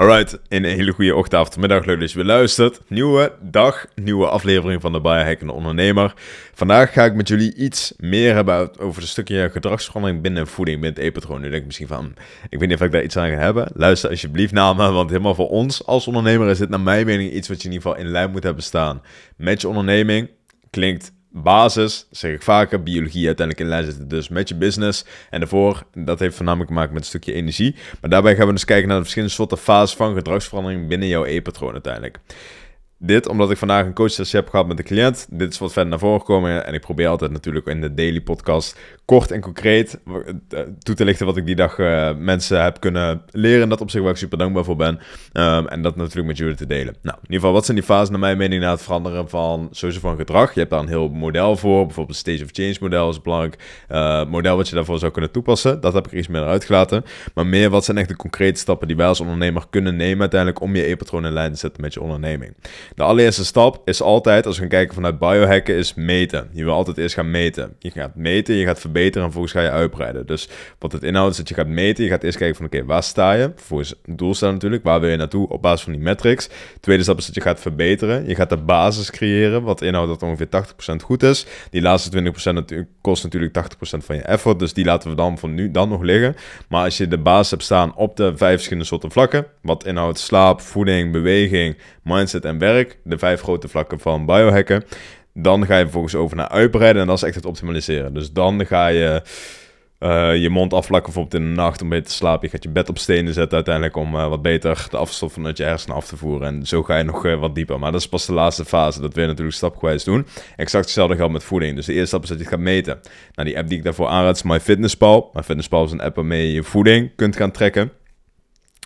Alright, een hele goede ochtend, middag. Leuk dat je weer luistert. Nieuwe dag, nieuwe aflevering van de Biohackende Ondernemer. Vandaag ga ik met jullie iets meer hebben over een stukje gedragsverandering binnen voeding, binnen het e-patroon. Nu denk ik misschien van, ik weet niet of ik daar iets aan ga hebben. Luister alsjeblieft naar me, want helemaal voor ons als ondernemer is dit naar mijn mening iets wat je in ieder geval in lijn moet hebben staan met je onderneming. Klinkt basis, zeg ik vaker, biologie uiteindelijk in lijn zitten dus met je business. En daarvoor, dat heeft voornamelijk te maken met een stukje energie. Maar daarbij gaan we dus kijken naar de verschillende soorten fases van gedragsverandering binnen jouw e-patroon uiteindelijk. Dit omdat ik vandaag een coachsessie heb gehad met de cliënt. Dit is wat verder naar voren gekomen. En ik probeer altijd natuurlijk in de daily podcast kort en concreet eh, toe te lichten wat ik die dag uh, mensen heb kunnen leren. Dat op zich waar ik super dankbaar voor ben. Um, en dat natuurlijk met jullie te delen. Nou, in ieder geval, wat zijn die fases naar mijn mening na het veranderen van sowieso van gedrag? Je hebt daar een heel model voor. Bijvoorbeeld het Stage of Change model is een belangrijk uh, model wat je daarvoor zou kunnen toepassen. Dat heb ik er iets meer uitgelaten. Maar meer, wat zijn echt de concrete stappen die wij als ondernemer kunnen nemen uiteindelijk om je e-patroon in lijn te zetten met je onderneming? De allereerste stap is altijd, als we gaan kijken vanuit biohacken, is meten. Je wil altijd eerst gaan meten. Je gaat meten, je gaat verbeteren verbeteren en vervolgens ga je uitbreiden. Dus wat het inhoudt is dat je gaat meten. Je gaat eerst kijken van oké, waar sta je? Vervolgens een doel staan natuurlijk. Waar wil je naartoe op basis van die metrics? Tweede stap is dat je gaat verbeteren. Je gaat de basis creëren, wat inhoudt dat ongeveer 80% goed is. Die laatste 20% natuurlijk, kost natuurlijk 80% van je effort. Dus die laten we dan van nu dan nog liggen. Maar als je de basis hebt staan op de vijf verschillende soorten vlakken, wat inhoudt slaap, voeding, beweging, mindset en werk, de vijf grote vlakken van biohacken, dan ga je vervolgens over naar uitbreiden en dat is echt het optimaliseren. Dus dan ga je uh, je mond afvlakken bijvoorbeeld in de nacht om beter te slapen. Je gaat je bed op stenen zetten uiteindelijk om uh, wat beter de afstof vanuit je hersenen af te voeren. En zo ga je nog uh, wat dieper. Maar dat is pas de laatste fase. Dat wil je natuurlijk stapgewijs doen. Exact hetzelfde geldt met voeding. Dus de eerste stap is dat je het gaat meten. Nou, die app die ik daarvoor aanraad is MyFitnessPal. MyFitnessPal is een app waarmee je je voeding kunt gaan trekken.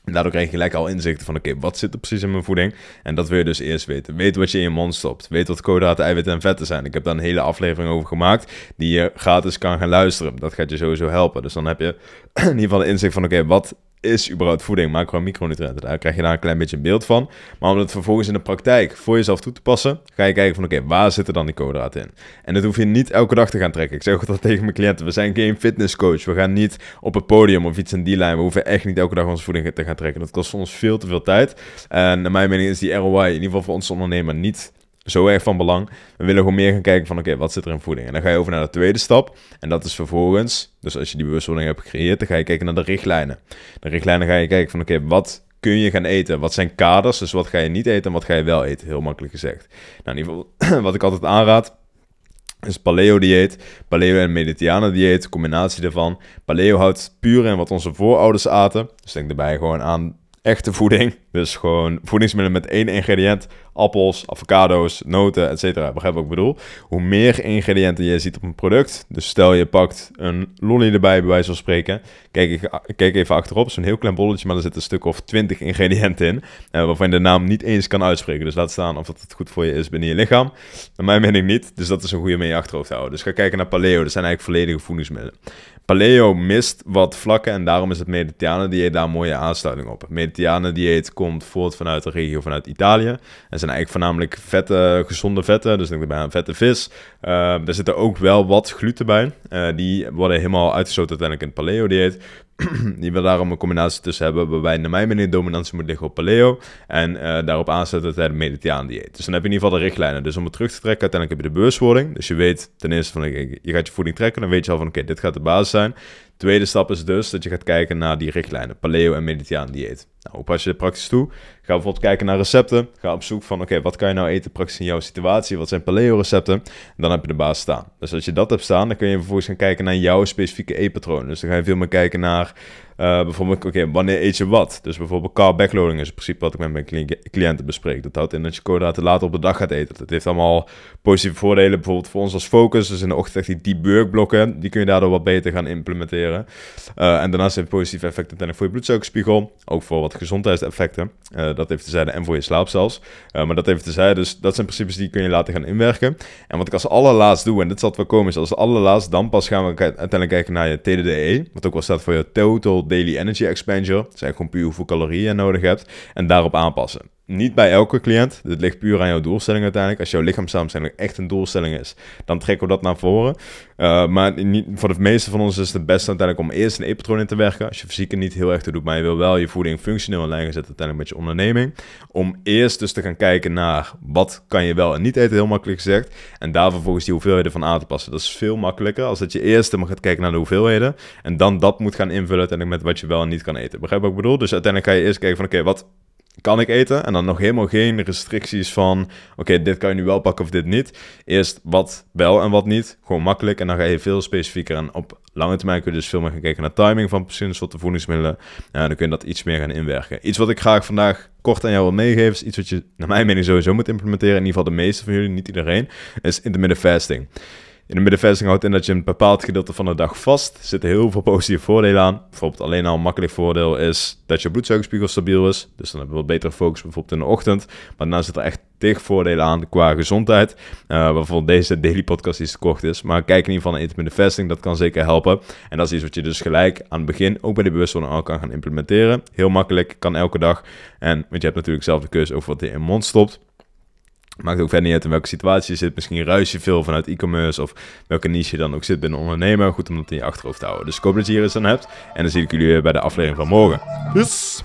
En daardoor krijg je gelijk al inzichten van, oké, wat zit er precies in mijn voeding? En dat wil je dus eerst weten. Weet wat je in je mond stopt. Weet wat koolhydraten, eiwitten en vetten zijn. Ik heb daar een hele aflevering over gemaakt, die je gratis kan gaan luisteren. Dat gaat je sowieso helpen. Dus dan heb je in ieder geval de inzicht van, oké, wat is überhaupt voeding, macro- en micronutriënten. Daar krijg je daar een klein beetje een beeld van. Maar om het vervolgens in de praktijk voor jezelf toe te passen, ga je kijken van oké, waar zitten dan die koolhydraten in? En dat hoef je niet elke dag te gaan trekken. Ik zeg ook dat tegen mijn cliënten. We zijn geen fitnesscoach. We gaan niet op het podium of iets in die lijn. We hoeven echt niet elke dag onze voeding te gaan trekken. Dat kost ons veel te veel tijd. En naar mijn mening is die ROI in ieder geval voor ons ondernemer niet zo erg van belang. We willen gewoon meer gaan kijken van oké, wat zit er in voeding? En dan ga je over naar de tweede stap. En dat is vervolgens, dus als je die bewustwording hebt gecreëerd, dan ga je kijken naar de richtlijnen. De richtlijnen ga je kijken van oké, wat kun je gaan eten? Wat zijn kaders? Dus wat ga je niet eten en wat ga je wel eten? Heel makkelijk gezegd. Nou, in ieder geval, wat ik altijd aanraad, is paleo-dieet, paleo- en mediterrane-dieet, combinatie daarvan. Paleo houdt puur in wat onze voorouders aten. Dus denk daarbij gewoon aan echte voeding. Dus gewoon voedingsmiddelen met één ingrediënt. Appels, avocado's, noten, etc. Begrijp wat ik bedoel? Hoe meer ingrediënten je ziet op een product. Dus stel je pakt een lolly erbij, bij wijze van spreken. Kijk, kijk even achterop, zo'n heel klein bolletje, maar er zit een stuk of 20 ingrediënten in. Uh, waarvan je de naam niet eens kan uitspreken. Dus laat staan of het goed voor je is binnen je lichaam. Naar mijn mening niet. Dus dat is een goede mee je achterhoofd houden. Dus ga kijken naar paleo. Dat zijn eigenlijk volledige voedingsmiddelen. Paleo mist wat vlakken en daarom is het mediterrane dieet daar mooie aansluiting op. mediterrane dieet komt voort vanuit de regio vanuit Italië. En zijn eigenlijk voornamelijk vette, gezonde vetten, dus denk ik een vette vis. Er zitten ook wel wat gluten bij. Uh, die worden helemaal uitgesloten uiteindelijk in het paleo die we daarom een combinatie tussen hebben, waarbij naar mijn mening dominantie moet liggen op paleo en uh, daarop aansluiten het mediterraan dieet. Dus dan heb je in ieder geval de richtlijnen. Dus om het terug te trekken, uiteindelijk heb je de bewustwording. Dus je weet ten eerste van, je gaat je voeding trekken, dan weet je al van, oké, dit gaat de basis zijn. Tweede stap is dus dat je gaat kijken naar die richtlijnen, paleo en mediterraan dieet. Nou, hoe pas je dit praktisch toe? Ga bijvoorbeeld kijken naar recepten. Ga op zoek van, oké, wat kan je nou eten praktisch in jouw situatie? Wat zijn paleo-recepten? Dan heb je de basis staan. Dus als je dat hebt staan, dan kun je vervolgens gaan kijken naar jouw specifieke eetpatroon. Dus dan ga je veel meer kijken naar uh, bijvoorbeeld, oké, wanneer eet je wat? Dus bijvoorbeeld carb backloading is in principe wat ik met mijn cliënten bespreek. Dat houdt in dat je koolhydraten later op de dag gaat eten. Dat heeft allemaal positieve voordelen, bijvoorbeeld voor ons als focus. Dus in de ochtend die deep work blokken, die kun je daardoor wat beter gaan implementeren. Uh, en daarnaast heeft positieve effecten uiteindelijk voor je bloedsuikerspiegel, ook voor wat gezondheidseffecten. Uh, dat heeft te zijde en voor je slaap zelfs. maar dat heeft te zijde, dus dat zijn principes die kun je laten gaan inwerken. En wat ik als allerlaatst doe, en dit zal wel komen, is als allerlaatst, dan pas gaan we uiteindelijk kijken naar je TDDE, wat ook wel staat voor je Total Daily Energy Expenditure. Dat zijn gewoon puur hoeveel calorieën je nodig hebt. En daarop aanpassen. Niet bij elke cliënt. Dit ligt puur aan jouw doelstelling uiteindelijk. Als jouw lichaamssamenstelling echt een doelstelling is, dan trekken we dat naar voren. Uh, maar niet, voor de meeste van ons is het best uiteindelijk om eerst een e-patroon in te werken. Als je fysiek niet heel erg te doet, maar je wil wel je voeding functioneel in lijn zetten uiteindelijk met je onderneming. Om eerst dus te gaan kijken naar wat kan je wel en niet eten, heel makkelijk gezegd. En daar vervolgens die hoeveelheden van aan te passen. Dat is veel makkelijker als dat je eerst maar gaat kijken naar de hoeveelheden. En dan dat moet gaan invullen uiteindelijk met wat je wel en niet kan eten. Begrijp wat ik bedoel? Dus uiteindelijk ga je eerst kijken van oké, wat kan ik eten? En dan nog helemaal geen restricties van, oké, dit kan je nu wel pakken of dit niet. Eerst wat wel en wat niet. Gewoon makkelijk. En dan ga je veel specifieker. En op lange termijn kun je dus veel meer gaan kijken naar timing van soorten voedingsmiddelen. En dan kun je dat iets meer gaan inwerken. Iets wat ik graag vandaag kort aan jou wil meegeven, is iets wat je naar mijn mening sowieso moet implementeren. In ieder geval de meeste van jullie, niet iedereen, is intermittent fasting. In de middenvesting houdt in dat je een bepaald gedeelte van de dag vast. Er zitten heel veel positieve voordelen aan. Bijvoorbeeld alleen al een makkelijk voordeel is dat je bloedsuikerspiegel stabiel is. Dus dan hebben we wat betere focus bijvoorbeeld in de ochtend. Maar daarna zitten er echt tig voordelen aan qua gezondheid. Uh, bijvoorbeeld deze daily podcast iets te is. Maar kijk in ieder geval naar intermittent fasting. Dat kan zeker helpen. En dat is iets wat je dus gelijk aan het begin ook bij de bewustwording al kan gaan implementeren. Heel makkelijk, kan elke dag. En want je hebt natuurlijk zelf de keuze over wat je in je mond stopt. Maakt ook verder niet uit in welke situatie je zit. Misschien ruis je veel vanuit e-commerce of welke niche je dan ook zit binnen ondernemer. Goed om dat in je achterhoofd te houden. Dus ik hoop dat je hier eens aan hebt. En dan zie ik jullie weer bij de aflevering van morgen. Dus.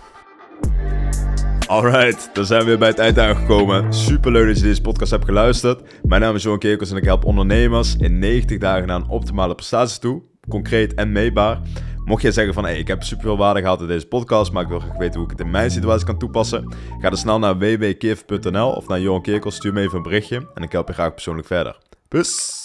Alright, dan zijn we weer bij het eind aangekomen. Super leuk dat je deze podcast hebt geluisterd. Mijn naam is Johan Kerkels en ik help ondernemers in 90 dagen naar een optimale prestatie toe. Concreet en meetbaar. Mocht jij zeggen van, hey, ik heb super veel waarde gehad in deze podcast, maar ik wil graag weten hoe ik het in mijn situatie kan toepassen, ga dan snel naar www.kif.nl of naar Johan Kerkels, stuur me even een berichtje en ik help je graag persoonlijk verder. Peace!